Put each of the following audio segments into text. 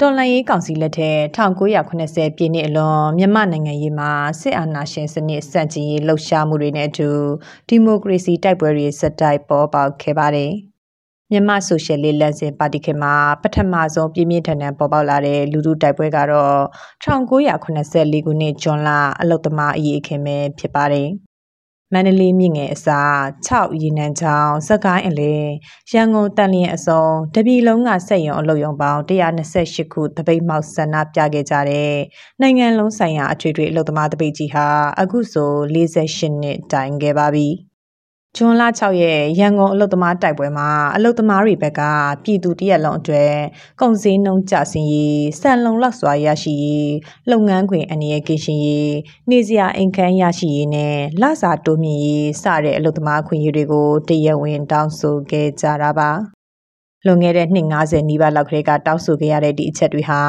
တော်လှန်ရေးကောင်စီလက်ထက်1980ပြည့်နှစ်အလွန်မြန်မာနိုင်ငံရေးမှာစစ်အာဏာရှင်စနစ်စန့်ကျင်ရေးလှုပ်ရှားမှုတွေနဲ့အတူဒီမိုကရေစီတိုက်ပွဲတွေစတိုက်ပေါ်ပေါက်ခဲ့ပါတယ်။မြန်မာဆိုရှယ်လစ်လမ်းစဉ်ပါတီခေတ်မှာပထမဆုံးပြင်းပြင်းထန်ထန်ပေါ်ပေါက်လာတဲ့လူထုတိုက်ပွဲကတော့1984ခုနှစ်ဇွန်လအလုတ်သမားအရေးအခင်းပဲဖြစ်ပါတယ်။ မန္တလေးမြင့်ငယ်အစား6ရေနံချောင်းစကိုင်းအလဲရန်ကုန်တန်လျင်အစုံတပြည်လုံးကစက်ရုံအလုပ်ရုံပေါင်း128ခုတပိတ်မှောက်ဆန္ဒပြခဲ့ကြတဲ့နိုင်ငံလုံးဆိုင်ရာအထွေထွေအလုပ်သမားတပိတ်ကြီးဟာအခုဆို48နှစ်တိုင်ခဲ့ပါပြီ။ ဇွန်လ6ရက်ရန်ကုန်အလုတ်သမားတိုက်ပွဲမှာအလုတ်သမားတွေဘက်ကပြည်သူတရက်လုံးအတွက်ကုန်စည်နှုန်းကျဆင်းရေးစံလုံလောက်စွာရရှိရေးလုပ်ငန်းခွင်အနေရကင်းရှင်ရေးနေစရာအိမ်ခန်းရရှိရေးနဲ့လစာတိုးမြင့်ရေးစတဲ့အလုတ်သမားခွင့်ရေးတွေကိုတရက်ဝင်တောင်းဆိုခဲ့ကြတာပါလွန်ခဲ့တဲ့နှစ်90နီးပါးလောက်ကလေးကတောက်ဆိုခဲ့ရတဲ့ဒီအချက်တွေဟာ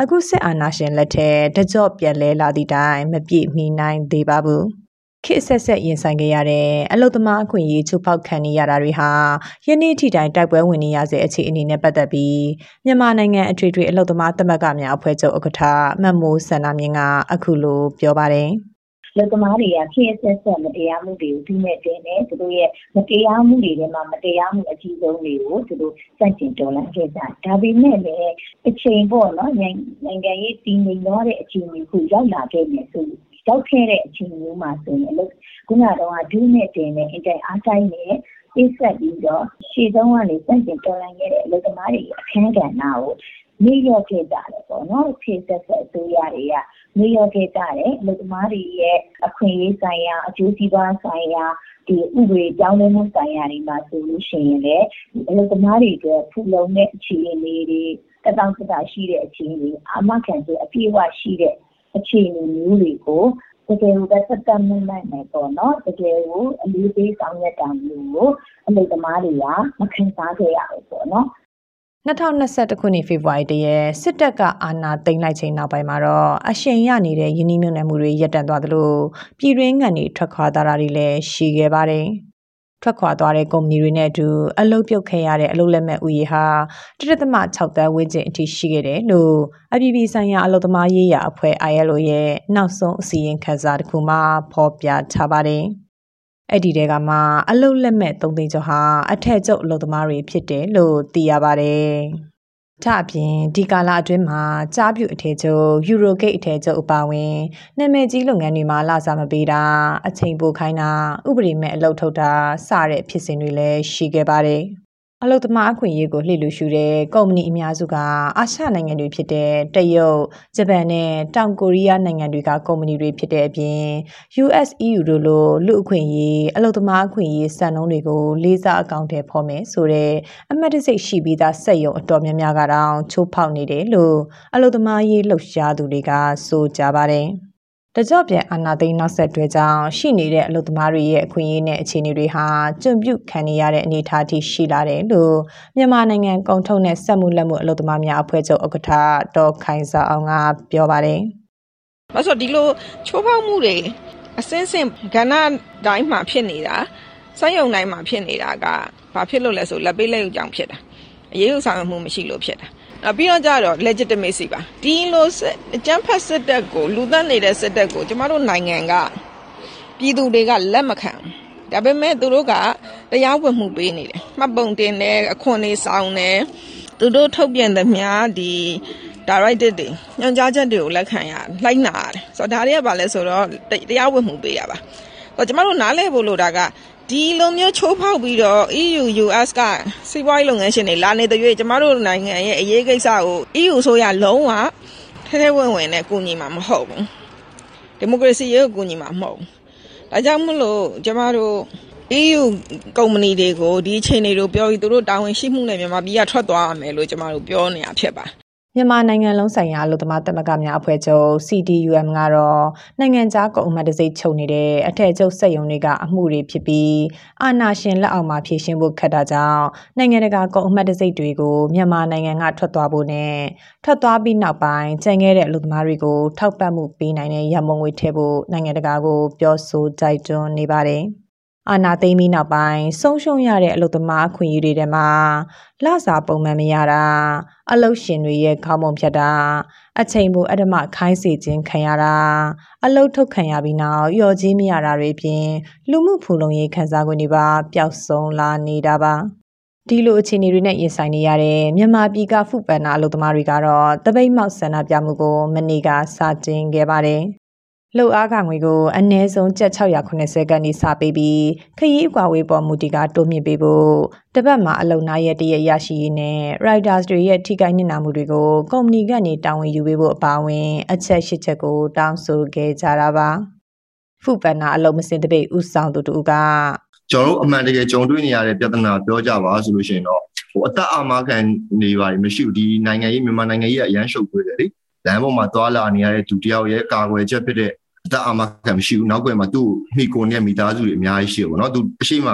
အခုစစ်အာဏာရှင်လက်ထက်တကြော့ပြန်လဲလာသည့်တိုင်မပြည့်မီနိုင်သေးပါဘူး။ ခေတ်ဆက်ဆက်ရင်ဆိုင်ခဲ့ရတဲ့အလုသမားအခွင့်အရေးချိုးဖောက်ခံနေရတာတွေဟာယနေ့ထိတိုင်တိုက်ပွဲဝင်နေရစေအခြေအနေနဲ့ပတ်သက်ပြီးမြန်မာနိုင်ငံအထွေထွေအလုသမားသမဂ္ဂများအဖွဲ့ချုပ်ဥက္ကဋ္ဌမတ်မိုးစန္ဒမြင့်ကအခုလိုပြောပါတယ်လက်သမားတွေကခေတ်ဆက်ဆက်မတရားမှုတွေကိုဒီမဲ့တင်တယ်သူတို့ရဲ့မတရားမှုတွေထဲမှာမတရားမှုအကြီးဆုံးတွေကိုသူတို့စန့်ကျင်တော်လှန်ခဲ့ကြဒါပေမဲ့လည်းအချိန်ပေါ့နော်နိုင်ငံရေးတည်ငြိမ်တော့တဲ့အချိန်ကိုရောက်လာခဲ့မယ်ဆို ရောက်ခဲ့တဲ့အချိန်မျိုးမှာဆိုရင်ခုနကတော့ဒုနဲ့တင်နဲ့အင်တိုင်အားတိုင်းနဲ့ပြည့်ဆက်ပြီးတော့ရှေ့ဆုံးကနေစန့်ကျင်တော်လှန်ခဲ့တဲ့အလုပ်သမားတွေအခန်းကဏ္ဍကိုနေရခဲ့ကြတယ်ပေါ့နော်ဖြည့်ဆက်ဆက်အစိုးရတွေကနေရခဲ့ကြတယ်အလုပ်သမားတွေရဲ့အခွင့်အရေးဆိုင်ရာအကျိုးစီးပွားဆိုင်ရာဒီဥပဒေကြောင်းလဲမှုဆိုင်ရာတွေမှာဆိုလို့ရှိရင်လည်းအလုပ်သမားတွေအတွက်ဖူလုံတဲ့အခြေအနေတွေတတောင်တတာရှိတဲ့အခြေအနေအာမခံချက်အပြည့်အဝရှိတဲ့ အခြေအနေမျိုးတွေကိုတကယ်ကိုပဲသက်သက်မှုနိုင်မယ်ပေါ့နော်တကယ်ကိုအလေးပေးဆောင်ရွက်တာမျိုးကိုအလုပ်သမားတွေကမခံစားခဲ့ရဘူးပေါ့နော်2021ခုနှစ်ဖေဖော်ဝါရီတရက်စစ်တပ်ကအာဏာသိမ်းလိုက်ချိန်နောက်ပိုင်းမှာတော့အရှိန်ရနေတဲ့ယင်းနှိမ့်မြုံနယ်မှုတွေရပ်တန့်သွားသလိုပြည်တွင်းငံတွေထွက်ခွာတာတွေလည်းရှိခဲ့ပါတယ်။ ထွက်ခွာသွားတဲ့ကုမ္ပဏီတွေနဲ့အတူအလုပ်ပြုတ်ခဲ့ရတဲ့အလုပ်လက်မဲ့ဥယေဟာ1.6တန်းဝန်းကျင်အထိရှိခဲ့တယ်လို့အပြည်ပြည်ဆိုင်ရာအလုပ်သမားရေးရာအဖွဲ့ ILO ရဲ့နောက်ဆုံးအစည်းအဝေးခန်းစာတစ်ခုမှာဖော်ပြထားပါတယ်။အဲ့ဒီတဲကမှအလုပ်လက်မဲ့3သိန်းကျော်ဟာအထက်ကျုပ်အလုပ်သမားတွေဖြစ်တယ်လို့သိရပါတယ်။ ထအပြင်ဒီကာလအတွင်းမှာကြားပြုအထည်ချုပ်ယူရိုဂိတ်အထည်ချုပ်အပါအဝင်နာမည်ကြီးလုပ်ငန်းတွေမှာလာစားမပေးတာ အချိန်ပိုခိုင်းတာ ဥပဒေမဲ့အလုပ်ထုတ်တာစတဲ့ဖြစ်စဉ်တွေလည်းရှိခဲ့ပါတယ်။ အလုသမားအခွင့်အရေးကိုလှည့်လူရှုတဲ့ကုမ္ပဏီအများစုကအာရှနိုင်ငံတွေဖြစ်တဲ့တရုတ်၊ဂျပန်နဲ့တောင်ကိုရီးယားနိုင်ငံတွေကကုမ္ပဏီတွေဖြစ်တဲ့အပြင် US EU တို့လိုလူအခွင့်အရေးအလုသမားအခွင့်အရေးစံနှုန်းတွေကိုလေးစားအကောင့်ထဲဖော်မယ်ဆိုတဲ့အမတ်တစိတ်ရှိပြီးသားစက်ရုံအတော်များများကတော့ချိုးဖောက်နေတယ်လို့အလုသမားရေးလှုပ်ရှားသူတွေကဆိုကြပါတယ်။ တကြော့ပြန်အာဏာသိမ်းနောက်ဆက်တွဲကြောင့်ရှိနေတဲ့အလုပ်သမားတွေရဲ့အခွင့်အရေးနဲ့အခြေအနေတွေဟာကျွံ့ပြုခံနေရတဲ့အနေအထားထိရှိလာတယ်လို့မြန်မာနိုင်ငံကုန်ထုတ်နဲ့စက်မှုလက်မှုအလုပ်သမားများအဖွဲ့ချုပ်ဥက္ကဋ္ဌဒေါ်ခိုင်စာအောင်ကပြောပါတယ်။ဘာလို့ဒီလိုချိုးဖောက်မှုတွေအစင်းစင်ကဏ္ဍတိုင်းမှာဖြစ်နေတာစက်ယုံတိုင်းမှာဖြစ်နေတာကဘာဖြစ်လို့လဲဆိုလက်ပေးလက်ယူကြောင်ဖြစ်တာ။ အရေးယူဆောင်ရွက်မှုမရှိလို့ဖြစ်တာ။နောက်ပြီးတော့ကြတော့ legitimacy ပါဒီလိုအကြမ်းဖက်စစ်တပ်ကိုလူသက်နေတဲ့စစ်တပ်ကိုကျမတို့နိုင်ငံကပြည်သူတွေကလက်မခံဒါပေမဲ့သူတို့ကတရားဝင်မှုပေးနေတယ်မှတ်ပုံတင်တယ်အခွန်တွေဆောင်တယ်သူတို့ထုတ်ပြန်သမျှဒီ directed တွေညွှန်ကြားချက်တွေကိုလက်ခံရလိုက်နာရတယ်ဆိုတော့ဒါတွေကဘာလဲဆိုတော့တရားဝင်မှုပေးရပါဆိုတော့ကျမတို့နားလည်ဖို့လိုတာက ဒီလိုမျိုးချိုးဖောက်ပြီးတော့ EU US ကစီးပွားရေးလုပ်ငန်းရှင်တွေလာနေတဲ့၍ကျမတို့နိုင်ငံရဲ့အရေးကိစ္စကို EU ဆိုရလုံးဝထဲထဲဝင်ဝင်နဲ့ကူညီမှာမဟုတ်ဘူးဒီမိုကရေစီရေးကိုကူညီမှာမဟုတ်ဘူးဒါကြောင့်မလို့ကျမတို့ EU ကုမ္ပဏီတွေကိုဒီအချိန်တွေကိုပြောပြီးသူတို့တာဝန်ရှိမှုနဲ့မြန်မာပြည်ကထွက်သွားရမယ်လို့ကျမတို့ပြောနေတာဖြစ်ပါ မြန်မာနိုင်ငံလုံးဆိုင်ရာအလုပ်သမားသမဂ္ဂများအဖွဲ့ချုပ် CDUM ကတော့နိုင်ငံခြားကုန်အမှတ်တံဆိပ်ချုပ်နေတဲ့အထက်ချုပ်စက်ရုံတွေကအမှုတွေဖြစ်ပြီးအာဏာရှင်လက်အောက်မှာဖြည့်ရှင်းဖို့ခက်တာကြောင့်နိုင်ငံတကာကုန်အမှတ်တံဆိပ်တွေကိုမြန်မာနိုင်ငံကထွက်သွားဖို့နဲ့ထွက်သွားပြီးနောက်ပိုင်းကျန်ခဲ့တဲ့အလုပ်သမားတွေကိုထောက်ပံ့မှုပေးနိုင်တဲ့ရမုံငွေထည့်ဖို့နိုင်ငံတကာကိုပြောဆိုကြိုက်တွန်းနေပါတယ်။ အာနာသိမ့်ပြီးနောက်ပိုင်းဆုံးရှုံးရတဲ့အလုပ်သမားအခွင့်အရေးတွေထဲမှာလစာပုံမှန်မရတာအလုပ်ရှင်တွေရဲ့ခေါင်းပုံဖြတ်တာအချိန်ပိုအဓမ္မခိုင်းစေခြင်းခံရတာအလုပ်ထုတ်ခံရပြီးနောက်လျော်ကြေးမရတာတွေအပြင်လူမှုဖူလုံရေးခံစား권တွေပါပျောက်ဆုံးလာနေတာပါဒီလိုအခြေအနေတွေနဲ့ရင်ဆိုင်နေရတဲ့မြန်မာပြည်ကဖုပန်နာအလုပ်သမားတွေကတော့တပိတ်မောက်ဆန္ဒပြမှုကိုမနေ့ကစတင်ခဲ့ပါတယ် လှုပ်အားကငွေကိုအနည်းဆုံးကျပ်680ကနေစပေးပြီးခရီးအကွာဝေးပေါ်မူတီကတိုးမြင့်ပေးဖို့တပတ်မှာအလုံနာရဲ့တရရရှိရေးနဲ့ riders တွေရဲ့ထိခိုက်နစ်နာမှုတွေကိုကုမ္ပဏီကနေတာဝန်ယူပေးဖို့အပါအဝင် အချက်ရှစ်ချက်ကိုတောင်းဆိုခဲ့ကြတာပါဖူပန်နာအလုံမစင်တပိတ်ဥဆောင်သူတူကကျွန်တော်တို့အမှန်တကယ်ကြုံတွေ့နေရတဲ့ပြဿနာပြောကြပါဆိုလို့ရှိရင်တော့ဟိုအသက်အာမခံနေပါလိမ့်မရှိဘူးဒီနိုင်ငံရေးမြန်မာနိုင်ငံရေးကအရန်ရှုပ်ထွေးတယ်လေလမ်းပေါ်မှာသွာလာနေရတဲ့သူတယောက်ရဲ့ကာကွယ်ချက်ဖြစ်တဲ့ အသက်အာမခံမရှိဘူးနောက်ွယ်မှာသူ့မိကိုနဲ့မိသားစုတွေအများကြီးရှိတယ်ပေါ့နော်သူအရှိမ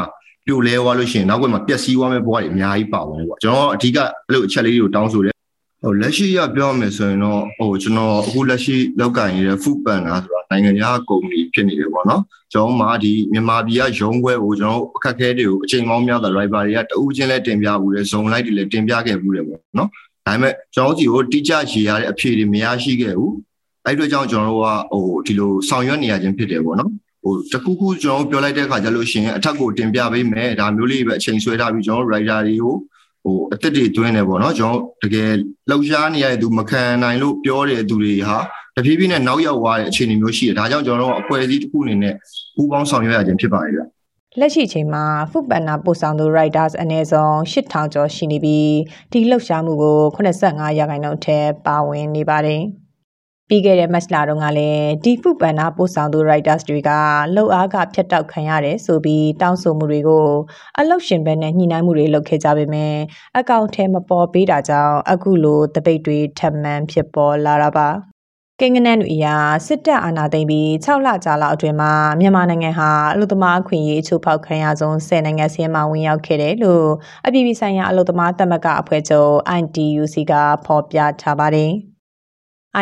ပြိုလဲသွားလို့ရှိရင်နောက်ွယ်မှာပျက်စီးသွားမယ့်ဘဝတွေအများကြီးပါဝင်ပေါ့ကျွန်တော်အဓိကအဲ့လိုအချက်လေးတွေကိုတောင်းဆိုတယ်ဟိုလက်ရှိရပြောမယ်ဆိုရင်တော့ဟိုကျွန်တော်အခုလက်ရှိလောက်ကင်နေတဲ့ food banner ဆိုတာနိုင်ငံခြားကုမ္ပဏီဖြစ်နေတယ်ပေါ့နော်ကျွန်တော်မှဒီမြန်မာပြည်ကရုံးခွဲကိုကျွန်တော်အခက်အခဲတွေကိုအချိန်ပေါင်းများစွာ driver တွေကတဦးချင်းလဲတင်ပြဘူးတယ်ဇုံလိုက်တွေလည်းတင်ပြခဲ့ဘူးတယ်ပေါ့နော်ဒါပေမဲ့ကျွန်တော်တို့ဒီကိုတိကျရေရတဲ့အဖြေတွေမရရှိခဲ့ဘူး အဲ့အတွက်ကြောင့်ကျွန်တော်တို့ကဟိုဒီလိုဆောင်ရွက်နေရခြင်းဖြစ်တယ်ပေါ့နော်ဟိုတခုခုကျွန်တော်ပြောလိုက်တဲ့အခါကျလို့ရှိရင်အထက်ကိုတင်ပြပေးမယ်ဒါမျိုးလေးပဲအချိန်ဆွဲထားပြီးကျွန်တော် writer တွေကိုဟိုအသက်တွေတွင်းနေပေါ့နော်ကျွန်တော်တကယ်လောက်ရှားနေရတဲ့သူမခံနိုင်လို့ပြောတဲ့သူတွေဟာတဖြည်းဖြည်းနဲ့နောက်ရောက်သွားတဲ့အခြေအနေမျိုးရှိတယ်ဒါကြောင့်ကျွန်တော်တို့အဖွဲ့အစည်းတစ်ခုအနေနဲ့ပူးပေါင်းဆောင်ရွက်ရခြင်းဖြစ်ပါတယ်ဗျလက်ရှိချိန်မှာဖုပန်နာပို့ဆောင်သူ writers အနည်းဆုံး8000ကျော်ရှိနေပြီးဒီလှုပ်ရှားမှုကို85ရာခိုင်နှုန်းအထက်ပါဝင်နေပါတယ်။ ပြီးခဲ့တဲ့ match လာတော့ကလည်းဒီဖုပန်နာပို့ဆောင်သူ writers တွေကလှုပ်အားကဖျက်တောက်ခံရတယ်ဆိုပြီးတောင်းဆိုမှုတွေကိုအလုတ်ရှင်ဘက်နဲ့ညှိနှိုင်းမှုတွေလုပ်ခဲ့ကြပေမဲ့အကောင့်ထဲမပေါ်ပေးတာကြောင့်အခုလိုတပိတ်တွေထပ်မံဖြစ်ပေါ်လာတာပါကင်ကနန်တို့အရာစစ်တပ်အာဏာသိမ်းပြီး6လကြာလောက်အတွင်းမှာမြန်မာနိုင်ငံဟာအလုသမားအခွင့်အရေးအချိုးဖောက်ခံရဆုံး10နိုင်ငံစီးမှာဝင်ရောက်ခဲ့တယ်လို့အပြည်ပြည်ဆိုင်ရာအလုသမားသမဂ္ဂအဖွဲ့ချုပ် ITUC ကဖော်ပြထားပါတယ်။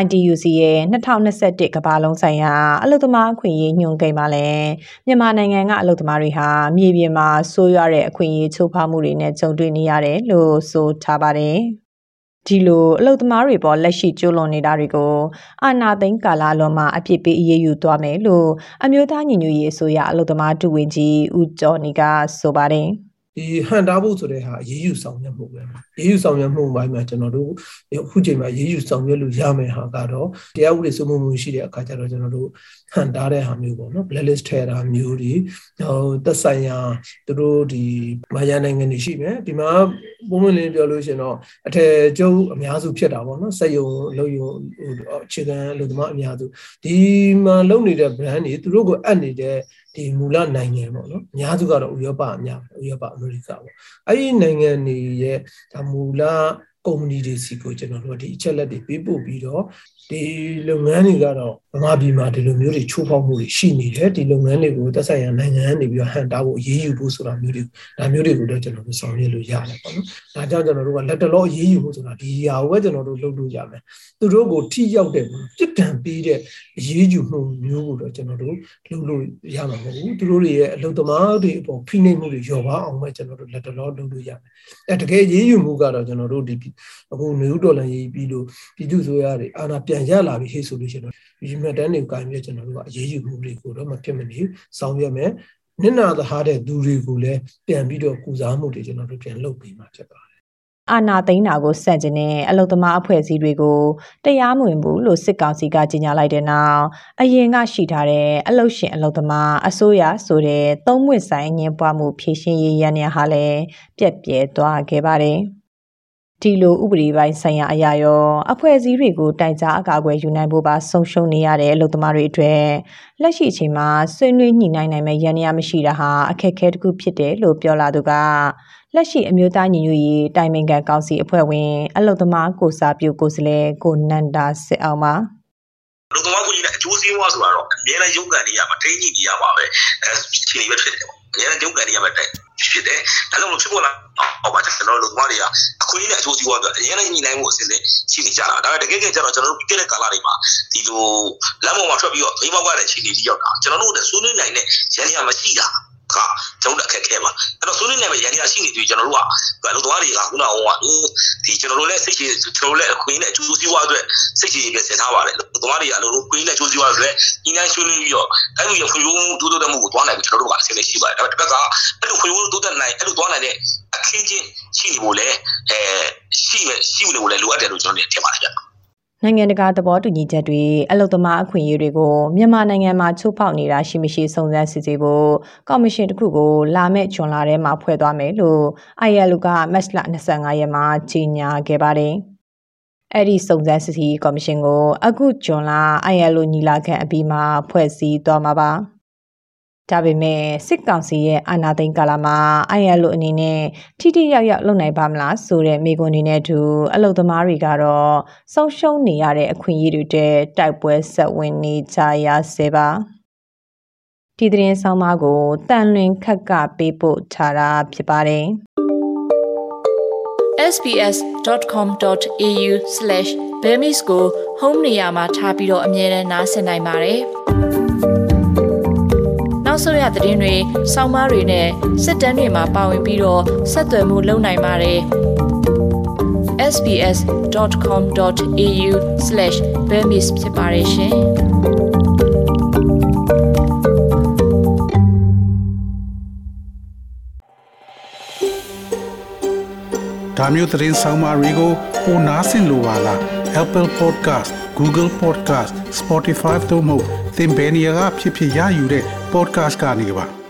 ITUC ရဲ့2021ကမ္ဘာလုံးဆိုင်ရာအလုပ်သမားအခွင့်အရေးညွှန်ကိန်းမှာလည်းမြန်မာနိုင်ငံကအလုပ်သမားတွေဟာမြေပြင်မှာဆိုးရွားတဲ့အခွင့်အရေးချိုးဖောက်မှုတွေနဲ့ကြုံတွေ့နေရတယ်လို့ဆိုထားပါတယ်။ဒီလိုအလုပ်သမားတွေပေါ်လက်ရှိကျူးလွန်နေတာတွေကိုအာဏာသိမ်းကာလလွန်မှာအပြစ်ပေးအရေးယူသွားမယ်လို့အမျိုးသားညီညွတ်ရေးအစိုးရအလုပ်သမားတူဝင်ကြီးဦးကျော်နေကဆိုပါတယ်။ ဒီဟန်တာဖို့ဆိုတဲ့ဟာရေးယူဆောင်ရွက်မှုပဲရေးယူဆောင်ရွက်မှုပိုင်းမှာကျွန်တော်တို့အခုချိန်မှာရေးယူဆောင်ရွက်လို့ရမယ်ဟာကတော့တရားဥပဒေစိုးမိုးမှုရှိတဲ့အခါကျတော့ကျွန်တော်တို့ဟန်တာတဲ့ဟာမျိုးပေါ့နော် blacklist ထဲတာမျိုးတွေဟိုသက်ဆိုင်ရာသူတို့ဒီမာယာနိုင်ငံတွေရှိမယ်ဒီမှာပုံမှန်လေးပြောလို့ရှင်တော့အထည်ကျုပ်အများစုဖြစ်တာပေါ့နော်စက်ယုံလုံယုံအခြေခံလူသမားအများစုဒီမှာလုံနေတဲ့ brand တွေသူတို့ကိုအပ်နေတဲ့ ဒီမူလနိုင်ငံပေါ့နော်အများစုကတော့ဥရောပအများဥရောပအမေရိကပေါ့အဲ့ဒီနိုင်ငံတွေရဲ့ဒါမူလ ကုမ္ပဏီတွေစီကိုကျွန်တော်တို့ဒီအချက်လက်တွေပေးပို့ပြီးတော့ဒီလုပ်ငန်းတွေကတော့ဗမာပြည်မှာဒီလိုမျိုးတွေချိုးဖောက်မှုတွေရှိနေတယ်ဒီလုပ်ငန်းတွေကိုသက်ဆိုင်ရာနိုင်ငံကနေပြီးတော့ဟန်တာဖို့အရေးယူဖို့ဆိုတာမျိုးတွေဒါမျိုးတွေကိုတော့ကျွန်တော်တို့ဆောင်ရွက်လို့ရတယ်ပေါ့နော်ဒါကြောင့်ကျွန်တော်တို့ကလက်တလောအရေးယူဖို့ဆိုတာဒီဟာကိုပဲကျွန်တော်တို့လုပ်လို့ရမယ်သူတို့ကိုထိရောက်တဲ့ပြစ်ဒဏ်ပေးတဲ့အရေးယူမှုမျိုးကိုတော့ကျွန်တော်တို့လုပ်လို့ရမှာမဟုတ်ဘူးသူတို့တွေရဲ့အလုပ်သမားတွေအပေါ်ဖိနှိပ်မှုတွေလျော့ပါအောင်ပဲကျွန်တော်တို့လက်တလောလုပ်လို့ရမယ်အဲတကယ်ရေးယူမှုကတော့ကျွန်တော်တို့ဒီအခုနယူးဒေါ်လာရေးပြီးလို့ပြည်သူ့ဆိုရတွေအာဏာပြန်ရလာပြီဟေ့ဆိုလို့ရှိရင်တော့ဒီမှတ်တမ်းတွေကိုင်ပြီးကျွန်တော်တို့ကအရေးယူမှုတွေကိုတော့မဖြစ်မနေဆောင်ရွက်မယ်နစ်နာသဟာတဲ့သူတွေကိုလည်းပြန်ပြီးတော့ကုစားမှုတွေကျွန်တော်တို့ပြန်လုပ်ပြီးမှဖြစ်ပါတယ်အာနာသိန်းတာကိုစန့်ကျင်တဲ့အလုသမားအဖွဲ့အစည်းတွေကိုတရားမဝင်ဘူးလို့စစ်ကောင်စီကကြေညာလိုက်တဲ့နောက်အရင်ကရှိထားတဲ့အလုရှင်အလုသမားအစိုးရဆိုတဲ့သုံးမွေဆိုင်ငင်းပွားမှုဖြည့်ရှင်ရေးရန်ရဟာလည်းပြက်ပြဲသွားခဲ့ပါတယ်။ ဒီလို ဥပဒေပိုင်းဆိုင်ရာအရာရော အဖွဲ့အစည်းတွေကို တိုင်ကြားအကာအကွယ်ယူနိုင်ဖို့ပါ ဆုံးရှုံးနေရတဲ့ အလုပ်သမားတွေအတွက် လက်ရှိအချိန်မှာ ဆွေးနွေးညှိနှိုင်းနိုင်မဲ့ရန်ရမရှိတာဟာ အခက်အခဲတစ်ခုဖြစ်တယ်လို့ ပြောလာသူက လက်ရှိ အမျိုးသားညီညွတ်ရေးတိုင်ပင်ခံကောင်စီအဖွဲ့ဝင် အလုသမားကိုစာပြု ကိုစလဲကိုနန္ဒာစစ်အောင်ပါလူသမားကိုကြီးနဲ့ အကျိုးစီးပွားဆိုတာတော့ အများနဲ့ရုပ်ကန်နေရမှာ ထိန်းညှိနေရပါပဲအဲချိန်နေပဲ ဖြစ်တယ်ပေါ့ အများနဲ့ရုပ်ကန်နေရမှာတိုက်ဖြစ်တယ်ဒါကြောင့်လို့ဖြစ်ပေါ်လာအောင်ပါကျွန်တော်တို့လူသမားတွေကအခွင့်အရေးနဲ့အကျိုးစီးပွားအတွက်အများနဲ့ညှိနှိုင်းမှုအစဉ်နဲ့ရှိနေကြတာဒါပေမဲ့တကယ်ကြတော့ကျွန်တော်တို့ပြီးခဲ့တဲ့ကာလတွေမှာဒီလိုလမ်းပေါ်မှာထွက်ပြီးတော့မိမောက်ကတဲ့ချိန်တွေကြီးရောက်တာကျွန်တော်တို့လည်းဆွေးနွေးနိုင်တဲ့ရန်ရမရှိတာ ကကျွန်တော်အခက်ခဲပါအဲ့တော့ဆွေးနွေးနိုင်မယ့်ရန်ရရှိနေပြီကျွန်တော်တို့ကလူသွားတွေကခုနကဟိုကဒီကျွန်တော်တို့လည်းစိတ်ရှိကျွန်တော်တို့လည်းအခွင့်နဲ့အကျိုးစီးပွားအတွက်စိတ်ရှိပြဆင်ထားပါတယ်လူသွားတွေကအလိုလိုခွင့်နဲ့အကျိုးစီးပွားအတွက်ညီနိုင်ဆွေးနွေးပြီးတော့တိုင်းပြည်ရဲ့ခွင့်ရုံးတိုးတိုးတက်မှုကိုသွားနိုင်ပြီကျွန်တော်တို့ကအဆင်သင့်ရှိပါတယ်ဒါပေမဲ့တစ်ခါအဲ့လိုခွင့်ရုံးတိုးတက်နိုင်အဲ့လိုသွားနိုင်တဲ့အခင်းချင်းရှိနေဖို့လဲအဲရှိမဲ့ရှိနေဖို့လဲလိုအပ်တယ်လို့ကျွန်တော်တို့ထင်ပါတယ်ဗျ နိုင်ငံတကာသဘောတူညီချက်တွေအလုသမားအခွင့်အရေးတွေကိုမြန်မာနိုင်ငံမှာချိုးဖောက်နေတာရှိမရှိစုံစမ်းစစ်ဆေးဖို့ကော်မရှင်တစ်ခုကိုလာမယ့်ဂျွန်လထဲမှာဖွဲ့သွားမယ်လို့ ILO ကမတ်လ25ရက်မှာကြေညာခဲ့ပါတယ်။အဲ့ဒီစုံစမ်းစစ်ဆေးကော်မရှင်ကိုအခုဂျွန်လ ILO ညီလာခံအပြီးမှာဖွဲ့စည်းသွားမှာပါ။ ဒါပေမဲ့စစ်ကောင်စီရဲ့အာဏာသိမ်းကာလမှာ ILO အနေနဲ့ထိထိရောက်ရောက်လုပ်နိုင်ပါမလားဆိုတဲ့မိကွန်းတွေနဲ့အတူအလုသမားတွေကတော့ဆုံးရှုံးနေရတဲ့အခွင့်အရေးတွေတဲ့တိုက်ပွဲဆက်ဝင်နေကြရဆဲပါဒီသတင်းဆောင်မကိုတန်လွင်ခက်ကပေးပို့ထားတာဖြစ်ပါတယ် sbs.com.au/bemis ကို home နေရာမှာထားပြီးတော့အမြဲတမ်းနှာစင်နိုင်ပါတယ်။ နောက်ဆုံးရသတင်းတွေ၊စောင်းမားတွေနဲ့စစ်တမ်းတွေမှာပါဝင်ပြီးတော့ဆက်သွယ်မှုလုပ်နိုင်ပါတယ်။ sbs.com.au/bemis ဖြစ်ပါတယ်ရှင်။ဒါမျိုးသတင်းဆောင်မတွေကိုပိုနားဆင်လိုပါလား Apple Podcast Google Podcast Spotify တို့မှာသင်ပင်ရာဖြစ်ဖြစ်ရယူတဲ့ podcast ကနေပါ